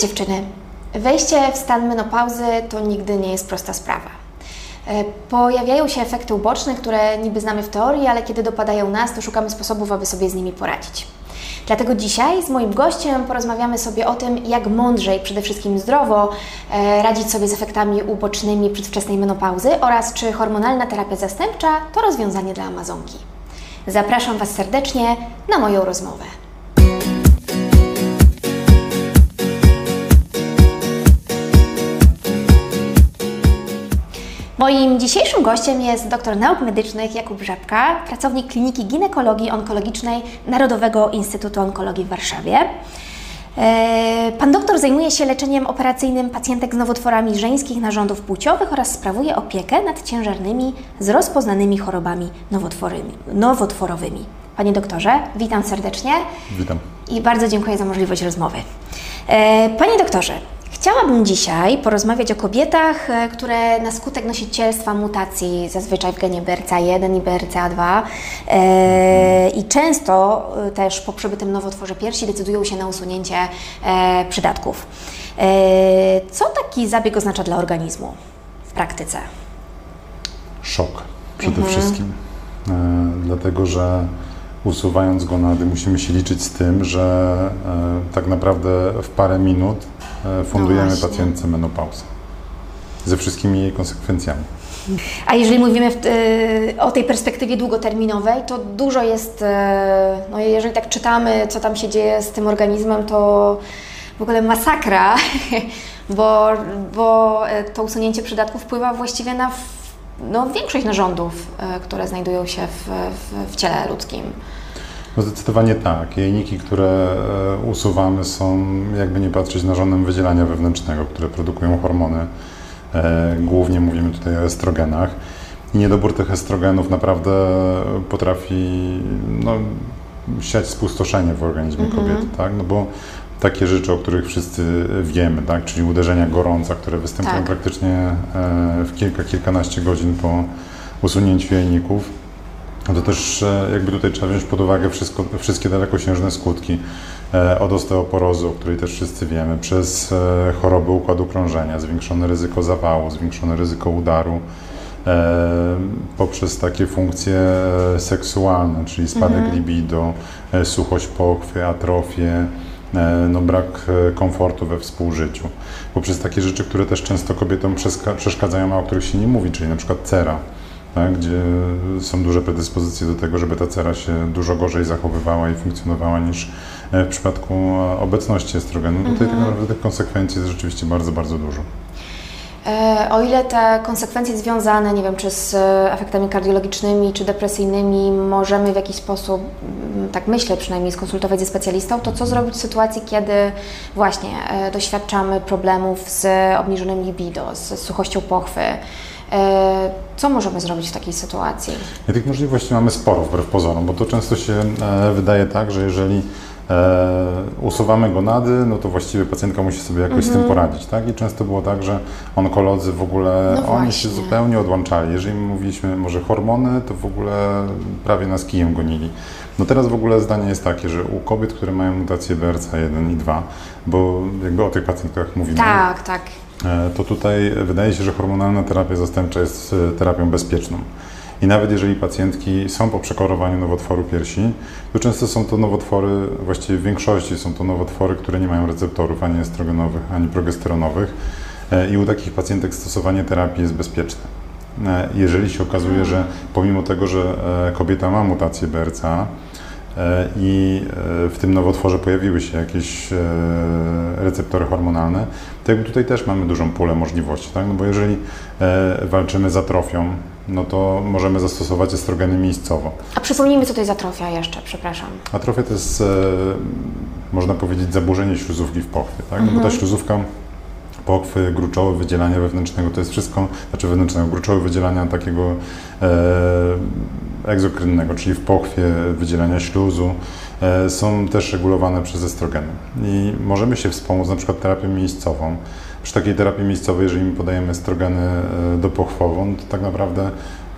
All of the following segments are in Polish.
Dziewczyny. Wejście w stan menopauzy to nigdy nie jest prosta sprawa. E, Pojawiają się efekty uboczne, które niby znamy w teorii, ale kiedy dopadają nas, to szukamy sposobów, aby sobie z nimi poradzić. Dlatego dzisiaj z moim gościem porozmawiamy sobie o tym, jak mądrze i przede wszystkim zdrowo e, radzić sobie z efektami ubocznymi przedwczesnej menopauzy oraz czy hormonalna terapia zastępcza to rozwiązanie dla Amazonki. Zapraszam Was serdecznie na moją rozmowę. Moim dzisiejszym gościem jest doktor nauk medycznych Jakub Rzepka, pracownik Kliniki Ginekologii Onkologicznej Narodowego Instytutu Onkologii w Warszawie. E, Pan doktor zajmuje się leczeniem operacyjnym pacjentek z nowotworami żeńskich narządów płciowych oraz sprawuje opiekę nad ciężarnymi z rozpoznanymi chorobami nowotworowymi. Panie doktorze, witam serdecznie Witam. i bardzo dziękuję za możliwość rozmowy. E, Panie doktorze, chciałabym dzisiaj porozmawiać o kobietach, e, które na skutek nosicielstwa mutacji, zazwyczaj w genie BRCA1 i BRCA2 e, i często e, też po przebytym nowotworze piersi decydują się na usunięcie e, przydatków. E, Co taki zabieg oznacza dla organizmu w praktyce? Szok przede wszystkim. E, dlatego, że usuwając gonady musimy się liczyć z tym, że tak naprawdę w parę minut fundujemy właśnie. pacjentce menopauzę. Ze wszystkimi jej konsekwencjami. A jeżeli mówimy w, y, o tej perspektywie długoterminowej, to dużo jest, y, no jeżeli tak czytamy, co tam się dzieje z tym organizmem, to w ogóle masakra, bo, bo to usunięcie przydatków wpływa właściwie na no, większość narządów, które znajdują się w, w, w ciele ludzkim. No zdecydowanie tak. Jajniki, które e, usuwamy są, jakby nie patrzeć, narządem wydzielania wewnętrznego, które produkują hormony. E, Głównie mówimy tutaj o estrogenach. I niedobór tych estrogenów naprawdę potrafi no, siać spustoszenie w organizmie kobiety, tak? No bo takie rzeczy, o których wszyscy wiemy, tak? Czyli uderzenia gorąca, które występują Tak. praktycznie e, w kilka, kilkanaście godzin po usunięciu jajników, no to też e, jakby tutaj trzeba wziąć pod uwagę wszystko, wszystkie dalekosiężne skutki e, od osteoporozy, o której też wszyscy wiemy, przez e, choroby układu krążenia, zwiększone ryzyko zawału, zwiększone ryzyko udaru, poprzez takie funkcje seksualne, czyli spadek libido, e, suchość pochwy, atrofię, no brak komfortu we współżyciu. Poprzez takie rzeczy, które też często kobietom przeszkadzają, a o których się nie mówi, czyli na przykład cera tak, gdzie są duże predyspozycje do tego, żeby ta cera się dużo gorzej zachowywała i funkcjonowała niż e, w przypadku e, obecności estrogenu. Tutaj tak naprawdę tych konsekwencji jest rzeczywiście bardzo, bardzo dużo. E, O ile te konsekwencje związane, nie wiem, czy z efektami kardiologicznymi, czy depresyjnymi możemy w jakiś sposób, mm, tak myślę przynajmniej, skonsultować ze specjalistą, to co zrobić w sytuacji, kiedy właśnie doświadczamy problemów z obniżonym libido, z suchością pochwy? E, Co możemy zrobić w takiej sytuacji? I tych możliwości mamy sporo wbrew pozorom, bo to często się e, wydaje tak, że jeżeli e, usuwamy gonady, no to właściwie pacjentka musi sobie jakoś z tym poradzić, tak? I często było tak, że onkolodzy w ogóle, No oni się zupełnie odłączali. Jeżeli mówiliśmy może hormony, to w ogóle prawie nas kijem gonili. No teraz w ogóle zdanie jest takie, że u kobiet, które mają mutację BRCA1 i 2, bo jakby o tych pacjentkach mówimy, Tak, tak. E, to tutaj wydaje się, że hormonalna terapia zastępcza jest e, terapią bezpieczną. I nawet jeżeli pacjentki są po przekorowaniu nowotworu piersi, to często są to nowotwory, właściwie w większości są to nowotwory, które nie mają receptorów ani estrogenowych, ani progesteronowych. E, I u takich pacjentek stosowanie terapii jest bezpieczne. Jeżeli się okazuje, że pomimo tego, że kobieta ma mutację BRCA, i e, w tym nowotworze pojawiły się jakieś e, receptory hormonalne, to jakby tutaj też mamy dużą pulę możliwości, tak? No bo jeżeli e, walczymy z atrofią, no to możemy zastosować estrogeny miejscowo. A przypomnijmy, co to jest atrofia jeszcze, przepraszam. Atrofia to jest, e, można powiedzieć, zaburzenie śluzówki w pochwie, tak? No bo ta śluzówka pochwy, gruczoły, wydzielania wewnętrznego, to jest wszystko, znaczy wewnętrznego, gruczoły, wydzielania takiego e, egzokrynnego, czyli w pochwie wydzielania śluzu, e, są też regulowane przez estrogeny. I możemy się wspomóc na przykład terapią miejscową. Przy takiej terapii miejscowej, jeżeli my podajemy estrogeny e, dopochwową, to tak naprawdę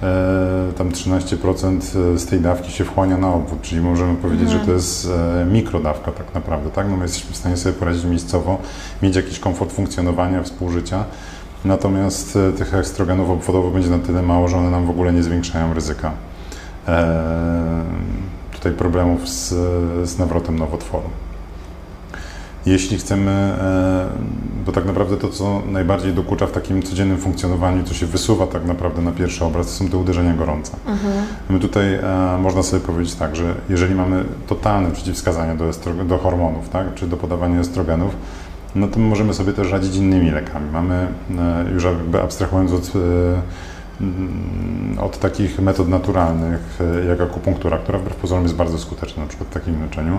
e, tam 13% z tej dawki się wchłania na obwód, czyli możemy powiedzieć, że to jest e, mikrodawka tak naprawdę, tak? No my jesteśmy w stanie sobie poradzić miejscowo, mieć jakiś komfort funkcjonowania, współżycia, natomiast tych estrogenów obwodowych będzie na tyle mało, że one nam w ogóle nie zwiększają ryzyka tutaj problemów z, z nawrotem nowotworu. Jeśli chcemy, e, bo tak naprawdę to, co najbardziej dokucza w takim codziennym funkcjonowaniu, co się wysuwa tak naprawdę na pierwszy obraz, to są te uderzenia gorące. My tutaj e, można sobie powiedzieć tak, że jeżeli mamy totalne przeciwwskazania do, do hormonów, tak, czy do podawania estrogenów, no to możemy sobie też radzić innymi lekami. Mamy, już jakby abstrahując od od takich metod naturalnych, e, jak akupunktura, która wbrew pozorom jest bardzo skuteczna, na przykład w takim leczeniu,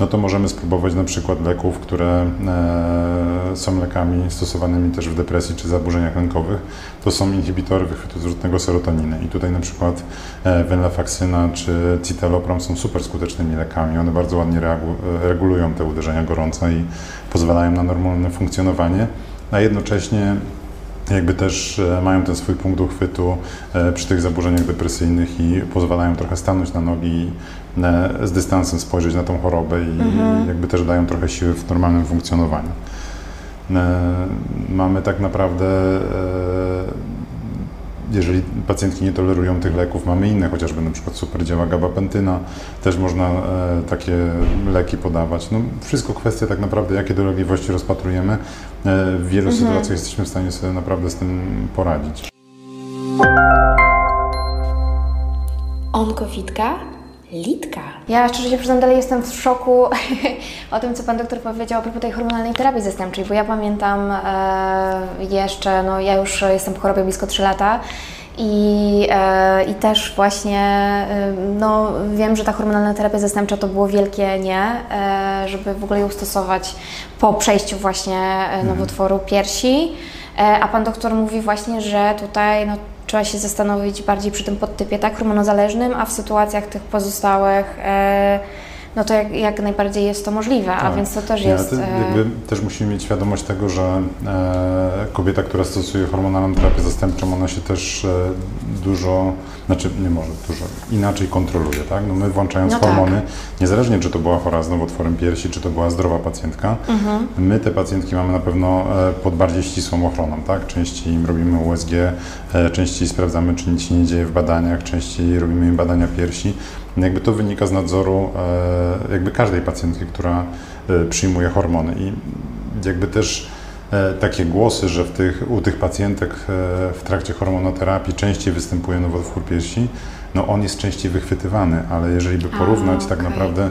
no to możemy spróbować na przykład leków, które e, są lekami stosowanymi też w depresji czy zaburzeniach lękowych. To są inhibitory wychwytu zwrotnego serotoniny i tutaj na przykład e, venlafaxyna czy citalopram są super skutecznymi lekami. One bardzo ładnie regulują te uderzenia gorące i pozwalają na normalne funkcjonowanie, a jednocześnie jakby też e, mają ten swój punkt uchwytu e, przy tych zaburzeniach depresyjnych i pozwalają trochę stanąć na nogi i e, z dystansem spojrzeć na tą chorobę i mhm. jakby też dają trochę siły w normalnym funkcjonowaniu. Mamy tak naprawdę jeżeli pacjentki nie tolerują tych leków, mamy inne, chociażby na przykład super działa gabapentyna, też można e, takie leki podawać. No, wszystko kwestia tak naprawdę, jakie dolegliwości rozpatrujemy. E, w wielu mhm. sytuacjach jesteśmy w stanie sobie naprawdę z tym poradzić. Onkowitka Litka. Ja szczerze się przyznam, dalej jestem w szoku o tym, co Pan doktor powiedział a propos tej hormonalnej terapii zastępczej, bo ja pamiętam e, jeszcze, no ja już jestem po chorobie blisko 3 lata i, e, I też właśnie e, no, wiem, że ta hormonalna terapia zastępcza to było wielkie nie, e, żeby w ogóle ją stosować po przejściu właśnie e, mhm. nowotworu piersi. E, a pan doktor mówi właśnie, że tutaj no, trzeba się zastanowić bardziej przy tym podtypie tak hormonozależnym, a w sytuacjach tych pozostałych e, no to jak, jak najbardziej jest to możliwe, tak. a więc to też Nie, jest... To e, jakby też musimy mieć świadomość tego, że e, kobieta, która stosuje hormonalną terapię zastępczą, ona się też e, dużo, znaczy nie może dużo, inaczej kontroluje, tak? No my włączając no hormony, tak. niezależnie czy to była chora z nowotworem piersi, czy to była zdrowa pacjentka, mhm. my te pacjentki mamy na pewno e, pod bardziej ścisłą ochroną, tak? Częściej im robimy USG, e, częściej sprawdzamy, czy nic się nie dzieje w badaniach, częściej robimy im badania piersi, jakby to wynika z nadzoru e, jakby każdej pacjentki, która przyjmuje hormony i jakby też takie głosy, że w tych, u tych pacjentek w trakcie hormonoterapii częściej występuje nowotwór piersi, no on jest częściej wychwytywany, ale jeżeli by porównać A, okay. tak naprawdę,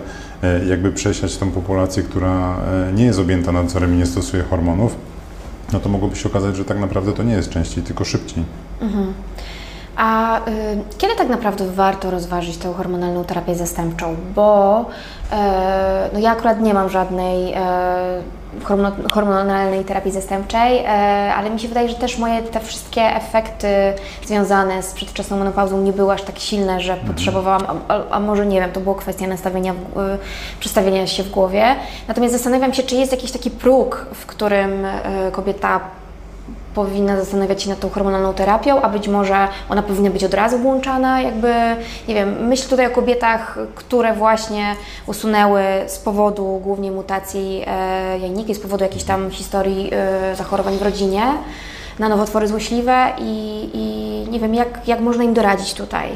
jakby przesiać tą populację, która nie jest objęta nadzorem i nie stosuje hormonów, no to mogłoby się okazać, że tak naprawdę to nie jest częściej, tylko szybciej. Mhm. A y, kiedy tak naprawdę warto rozważyć tę hormonalną terapię zastępczą? Bo y, no ja akurat nie mam żadnej y, hormonalnej terapii zastępczej, y, ale mi się wydaje, że też moje te wszystkie efekty związane z przedwczesną menopauzą nie były aż tak silne, że mhm. potrzebowałam, a, a, może nie wiem, to było kwestia nastawienia, y, przestawienia się w głowie. Natomiast zastanawiam się, czy jest jakiś taki próg, w którym y, kobieta powinna zastanawiać się nad tą hormonalną terapią, a być może ona powinna być od razu włączana, jakby, nie wiem, myślę tutaj o kobietach, które właśnie usunęły z powodu głównie mutacji e, jajniki, z powodu jakiejś tam historii e, zachorowań w rodzinie na nowotwory złośliwe i, i nie wiem, jak, jak można im doradzić tutaj?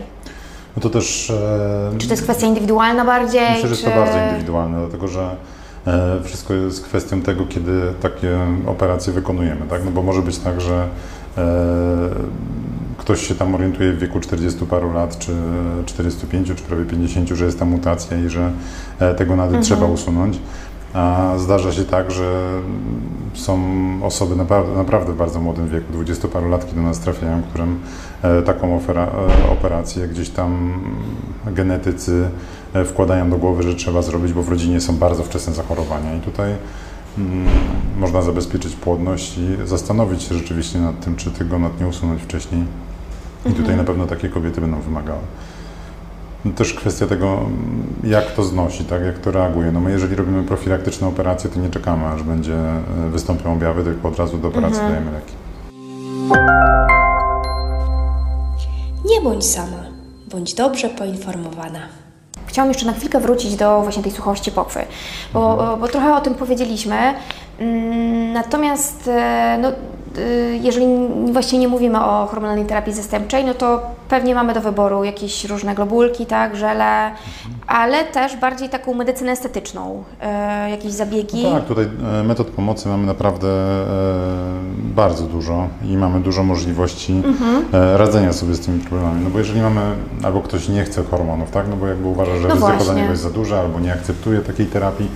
No to też... E, czy to jest kwestia indywidualna bardziej? Myślę, że jest to bardzo indywidualne, dlatego że wszystko jest kwestią tego, kiedy takie operacje wykonujemy, tak? No bo może być tak, że e, ktoś się tam orientuje w wieku 40 paru lat, czy 45, czy prawie 50, że jest ta mutacja i że e, tego nady mhm. trzeba usunąć. A zdarza się tak, że są osoby naprawdę, naprawdę w bardzo młodym wieku, 20 paru lat, kiedy do nas trafiają, którym taką operację gdzieś tam genetycy E, wkładają do głowy, że trzeba zrobić, bo w rodzinie są bardzo wczesne zachorowania i tutaj mm, można zabezpieczyć płodność i zastanowić się rzeczywiście nad tym, czy tego nad nie usunąć wcześniej. I tutaj mhm. na pewno takie kobiety będą wymagały. No też kwestia tego, jak to znosi, tak, jak to reaguje. No my jeżeli robimy profilaktyczne operacje, to nie czekamy, aż będzie e, wystąpią objawy, tylko od razu do operacji mhm. dajemy leki. Nie bądź sama, bądź dobrze poinformowana. Chciałam jeszcze na chwilkę wrócić do właśnie tej suchości pokwy, bo, bo trochę o tym powiedzieliśmy. Mm, Natomiast e, no, jeżeli właśnie nie mówimy o hormonalnej terapii zastępczej, no to pewnie mamy do wyboru jakieś różne globulki, tak, żele, ale też bardziej taką medycynę estetyczną, e, jakieś zabiegi. No tak, tutaj e, metod pomocy mamy naprawdę e, bardzo dużo i mamy dużo możliwości e, radzenia sobie z tymi problemami. No bo jeżeli mamy, albo ktoś nie chce hormonów, tak, no bo jakby uważa, że No ryzyko dla właśnie. niego jest za duże, albo nie akceptuje takiej terapii,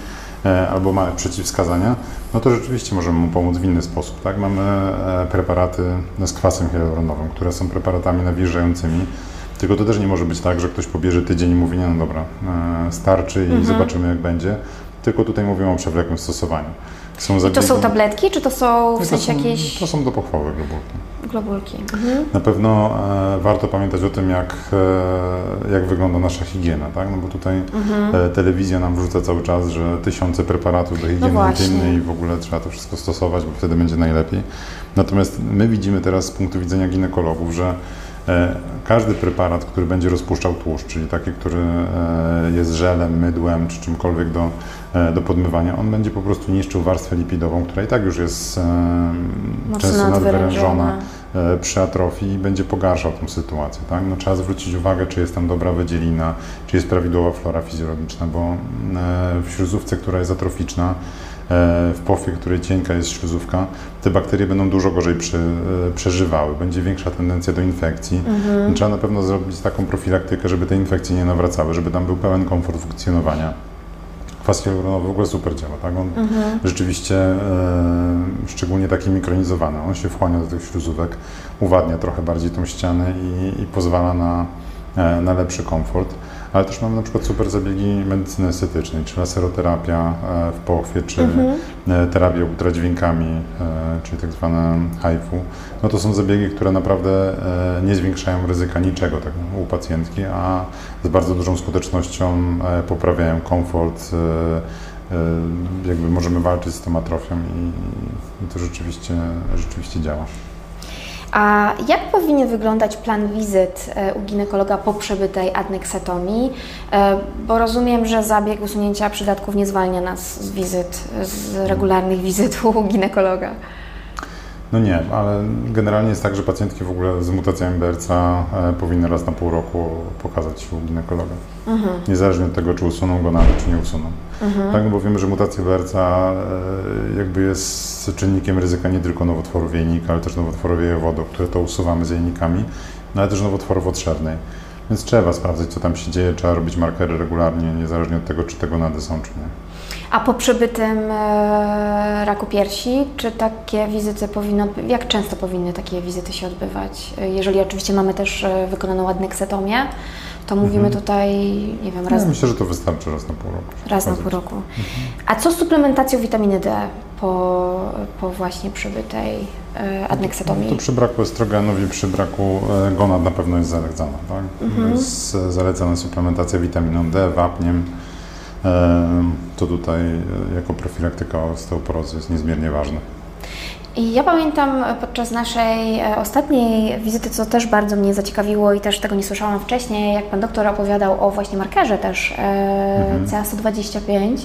albo ma przeciwwskazania, no to rzeczywiście możemy mu pomóc w inny sposób, tak. Mamy e, preparaty z kwasem hialuronowym, które są preparatami nawilżającymi, tylko to też nie może być tak, że ktoś pobierze tydzień i mówi, nie, no dobra, e, starczy i zobaczymy jak będzie. Tylko tutaj mówimy o przewlekłym stosowaniu. Są I to są zabiegi- tabletki, czy to są w sensie jakieś to są do pochwały globulki. globulki? Mhm. Na pewno e, warto pamiętać o tym, jak, e, jak wygląda nasza higiena, tak? No bo tutaj e, telewizja nam wrzuca cały czas, że tysiące preparatów do higieny Mhm. No właśnie. intymnej i w ogóle trzeba to wszystko stosować, bo wtedy będzie najlepiej. Natomiast my widzimy teraz z punktu widzenia ginekologów, że każdy preparat, który będzie rozpuszczał tłuszcz, czyli taki, który e, jest żelem, mydłem czy czymkolwiek do, e, do podmywania, on będzie po prostu niszczył warstwę lipidową, która i tak już jest e, Mocno często nadwyrężona. e, przy atrofii i będzie pogarszał tą sytuację. Tak? No, trzeba zwrócić uwagę, czy jest tam dobra wydzielina, czy jest prawidłowa flora fizjologiczna, bo e, w śluzówce, która jest atroficzna, e, w pochwie, której cienka jest śluzówka, te bakterie będą dużo gorzej przy, e, przeżywały, będzie większa tendencja do infekcji. Trzeba na pewno zrobić taką profilaktykę, żeby te infekcje nie nawracały, żeby tam był pełen komfort funkcjonowania. Kwas hialuronowy w ogóle super działa, tak? On rzeczywiście, e, szczególnie taki mikronizowany, on się wchłania do tych śluzówek, uwadnia trochę bardziej tą ścianę i, i pozwala na, e, na lepszy komfort. Ale też mamy na przykład super zabiegi medycyny estetycznej, czy laseroterapia e, w pochwie, czy e, terapia ultradźwiękami, e, czyli tak zwane HIFU. No to są zabiegi, które naprawdę nie zwiększają ryzyka niczego tak, u pacjentki, a z bardzo dużą skutecznością poprawiają komfort. Jakby możemy walczyć z tą atrofią i, i to rzeczywiście, rzeczywiście działa. A jak powinien wyglądać plan wizyt e, u ginekologa po przebytej adneksetomii? E, Bo rozumiem, że zabieg usunięcia przydatków nie zwalnia nas z wizyt, z regularnych wizyt u ginekologa. No nie, ale generalnie jest tak, że pacjentki w ogóle z mutacjami BRCA e, powinny raz na pół roku pokazać się u ginekologa. Niezależnie od tego, czy usuną go nawet, czy nie usuną. Tak, no bo wiemy, że mutacja BRCA e, jakby jest czynnikiem ryzyka nie tylko nowotworów jajnika, ale też nowotworów jajowodu, które to usuwamy z jajnikami, no ale też nowotworów odszernej. Więc trzeba sprawdzać, co tam się dzieje, trzeba robić markery regularnie, niezależnie od tego, czy tego nady są, czy nie. A po przebytym e, raku piersi, czy takie wizyty powinno, jak często powinny takie wizyty się odbywać? E, Jeżeli oczywiście mamy też e, wykonaną adneksetomię, to mówimy tutaj, nie wiem, raz, Mhm. Ja myślę, że to wystarczy raz na pół roku. raz na pół roku. A co z suplementacją witaminy D po, po właśnie przebytej e, adneksetomii? To przy braku estrogenów i przy braku e, gonad na pewno jest zalecana. Tak? Jest e, zalecana suplementacja witaminą D, wapniem. To tutaj jako profilaktyka osteoporozy jest niezmiernie ważne. I ja pamiętam podczas naszej ostatniej wizyty, co też bardzo mnie zaciekawiło i też tego nie słyszałam wcześniej, jak Pan doktor opowiadał o właśnie markerze też e, CA125, e,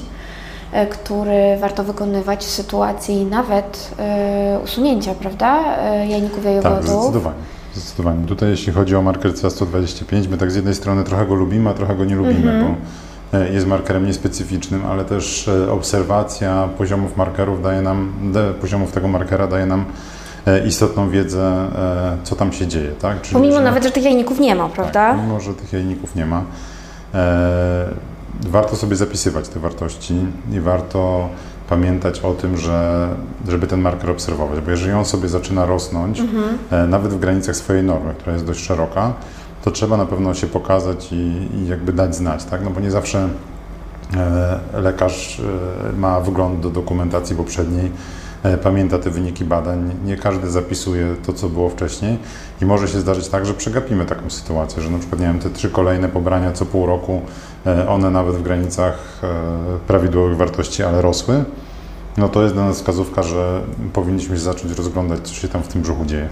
który warto wykonywać w sytuacji nawet e, usunięcia, prawda, e, jajników Tak, jajowodów. zdecydowanie. Zdecydowanie. Tutaj jeśli chodzi o marker CA125, my tak z jednej strony trochę go lubimy, a trochę go nie lubimy, bo e, jest markerem niespecyficznym, ale też e, obserwacja poziomów markerów daje nam, poziomów tego markera daje nam e, istotną wiedzę, e, co tam się dzieje. Tak? Czyli, Pomimo że- nawet, że tych jajników nie ma, prawda? Tak, mimo, że tych jajników nie ma. E, warto sobie zapisywać te wartości i warto pamiętać o tym, że, żeby ten marker obserwować, bo jeżeli on sobie zaczyna rosnąć, e, nawet w granicach swojej normy, która jest dość szeroka, to trzeba na pewno się pokazać i, i jakby dać znać, tak? No bo nie zawsze e, lekarz e, ma wgląd do dokumentacji poprzedniej, pamięta te wyniki badań, nie każdy zapisuje to, co było wcześniej. I może się zdarzyć tak, że przegapimy taką sytuację, że na przykład, nie wiem, te trzy kolejne pobrania co pół roku, e, one nawet w granicach e, prawidłowych wartości, ale rosły, no to jest dla nas wskazówka, że powinniśmy się zacząć rozglądać, co się tam w tym brzuchu dzieje.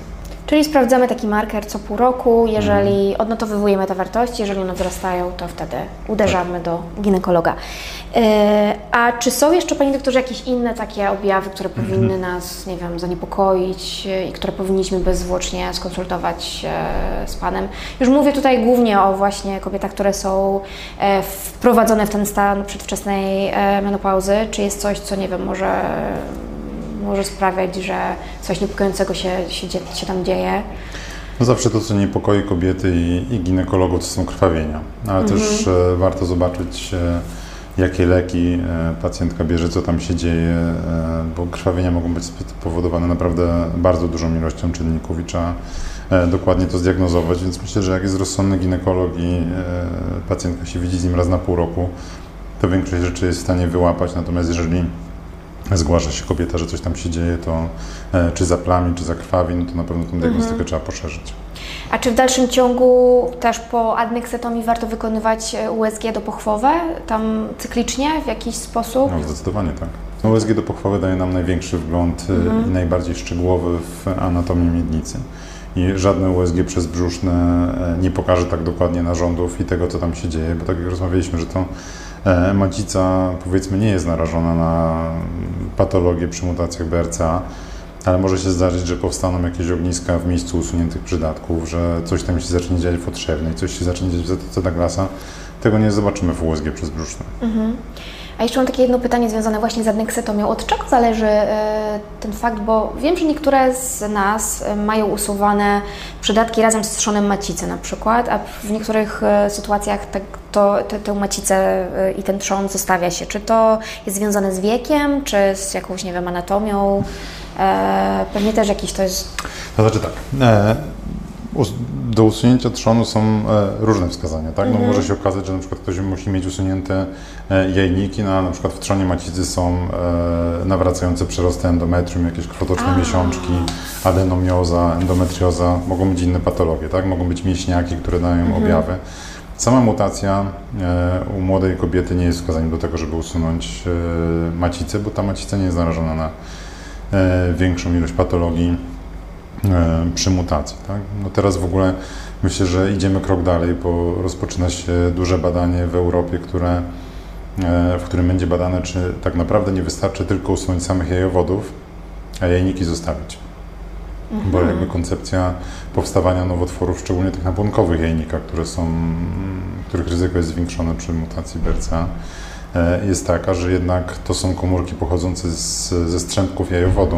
Czyli sprawdzamy taki marker co pół roku. Jeżeli odnotowujemy te wartości, jeżeli one wzrastają, to wtedy uderzamy do ginekologa. E, A czy są jeszcze, Panie doktorze, jakieś inne takie objawy, które powinny nas, nie wiem, zaniepokoić e, i które powinniśmy bezzwłocznie skonsultować e, z Panem? Już mówię tutaj głównie o właśnie kobietach, które są wprowadzone w ten stan przedwczesnej menopauzy. Czy jest coś, co, nie wiem, może może sprawiać, że coś niepokojącego się, się, się tam dzieje. No zawsze to, co niepokoi kobiety i, i ginekologów, to są krwawienia, ale też e, warto zobaczyć, e, jakie leki e, pacjentka bierze, co tam się dzieje, e, bo krwawienia mogą być spowodowane naprawdę bardzo dużą ilością czynników i trzeba e, dokładnie to zdiagnozować, więc myślę, że jak jest rozsądny ginekolog i e, pacjentka się widzi z nim raz na pół roku, to większość rzeczy jest w stanie wyłapać, natomiast jeżeli zgłasza się kobieta, że coś tam się dzieje, to e, czy zaplami, czy zakrwawi, no to na pewno tą diagnostykę trzeba poszerzyć. A czy w dalszym ciągu też po adneksetomii warto wykonywać e, USG dopochwowe, tam cyklicznie w jakiś sposób? No, zdecydowanie tak. No, USG do pochwały daje nam największy wgląd y, i najbardziej szczegółowy w anatomię miednicy. I żadne USG przezbrzuszne e, nie pokaże tak dokładnie narządów i tego, co tam się dzieje, bo tak jak rozmawialiśmy, że to e, macica powiedzmy nie jest narażona na patologię przy mutacjach BRCA, ale może się zdarzyć, że powstaną jakieś ogniska w miejscu usuniętych przydatków, że coś tam się zacznie dziać w otrzewnej, coś się zacznie dziać w Zatoce Douglasa. Tego nie zobaczymy w USG przezbrzusznym. A jeszcze mam takie jedno pytanie związane właśnie z adneksetomią. Od czego zależy e, ten fakt, bo wiem, że niektóre z nas e, mają usuwane przydatki razem z trzonem macicy na przykład, a w niektórych e, sytuacjach tak, to, te, tę macicę e, i ten trzon zostawia się. Czy to jest związane z wiekiem, czy z jakąś, nie wiem, anatomią? E, pewnie też jakiś to jest... To znaczy tak, e, do usunięcia trzonu są e, różne wskazania, tak? No może się okazać, że na przykład ktoś musi mieć usunięte e, jajniki, no, a na przykład w trzonie macicy są e, nawracające przyrosty endometrium, jakieś krwotoczne A. miesiączki, adenomioza, endometrioza, mogą być inne patologie, tak? Mogą być mięśniaki, które dają objawy. Sama mutacja e, u młodej kobiety nie jest wskazaniem do tego, żeby usunąć e, macicę, bo ta macica nie jest narażona na e, większą ilość patologii przy mutacji. Tak? No teraz w ogóle myślę, że idziemy krok dalej, bo rozpoczyna się duże badanie w Europie, które, w którym będzie badane, czy tak naprawdę nie wystarczy tylko usunąć samych jajowodów, a jajniki zostawić. Bo jakby koncepcja powstawania nowotworów, szczególnie tych nabłonkowych jajnika, które są, których ryzyko jest zwiększone przy mutacji BRCA, e, jest taka, że jednak to są komórki pochodzące z, ze strzępków jajowodu,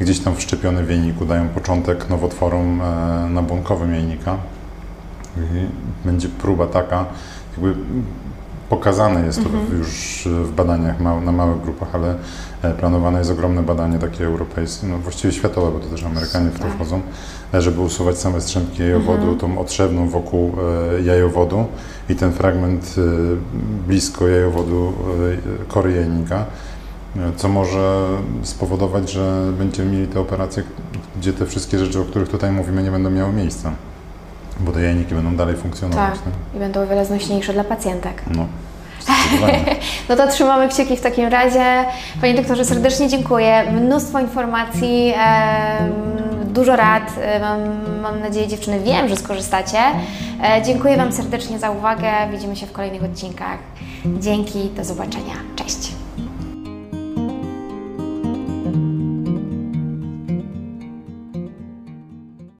gdzieś tam wszczepione w jajniku dają początek nowotworom e, nabłonkowym jajnika. Będzie próba taka, jakby pokazane jest to już w badaniach ma, na małych grupach, ale e, planowane jest ogromne badanie takie europejskie, no właściwie światowe, bo to też Amerykanie w to Super. wchodzą, e, żeby usuwać same strzępki jajowodu, tą otrzewną wokół e, jajowodu i ten fragment e, blisko jajowodu e, kory jajnika, e, co może spowodować, że będziemy mieli te operacje, gdzie te wszystkie rzeczy, o których tutaj mówimy, nie będą miały miejsca, bo te jajniki będą dalej funkcjonować. Tak, i będą o wiele znośniejsze dla pacjentek. No. No to trzymamy kciuki w takim razie. Panie doktorze, serdecznie dziękuję. Mnóstwo informacji, dużo rad. E, Mam, mam nadzieję, dziewczyny, wiem, że skorzystacie. E, Dziękuję Wam serdecznie za uwagę. Widzimy się w kolejnych odcinkach. Dzięki, do zobaczenia. Cześć.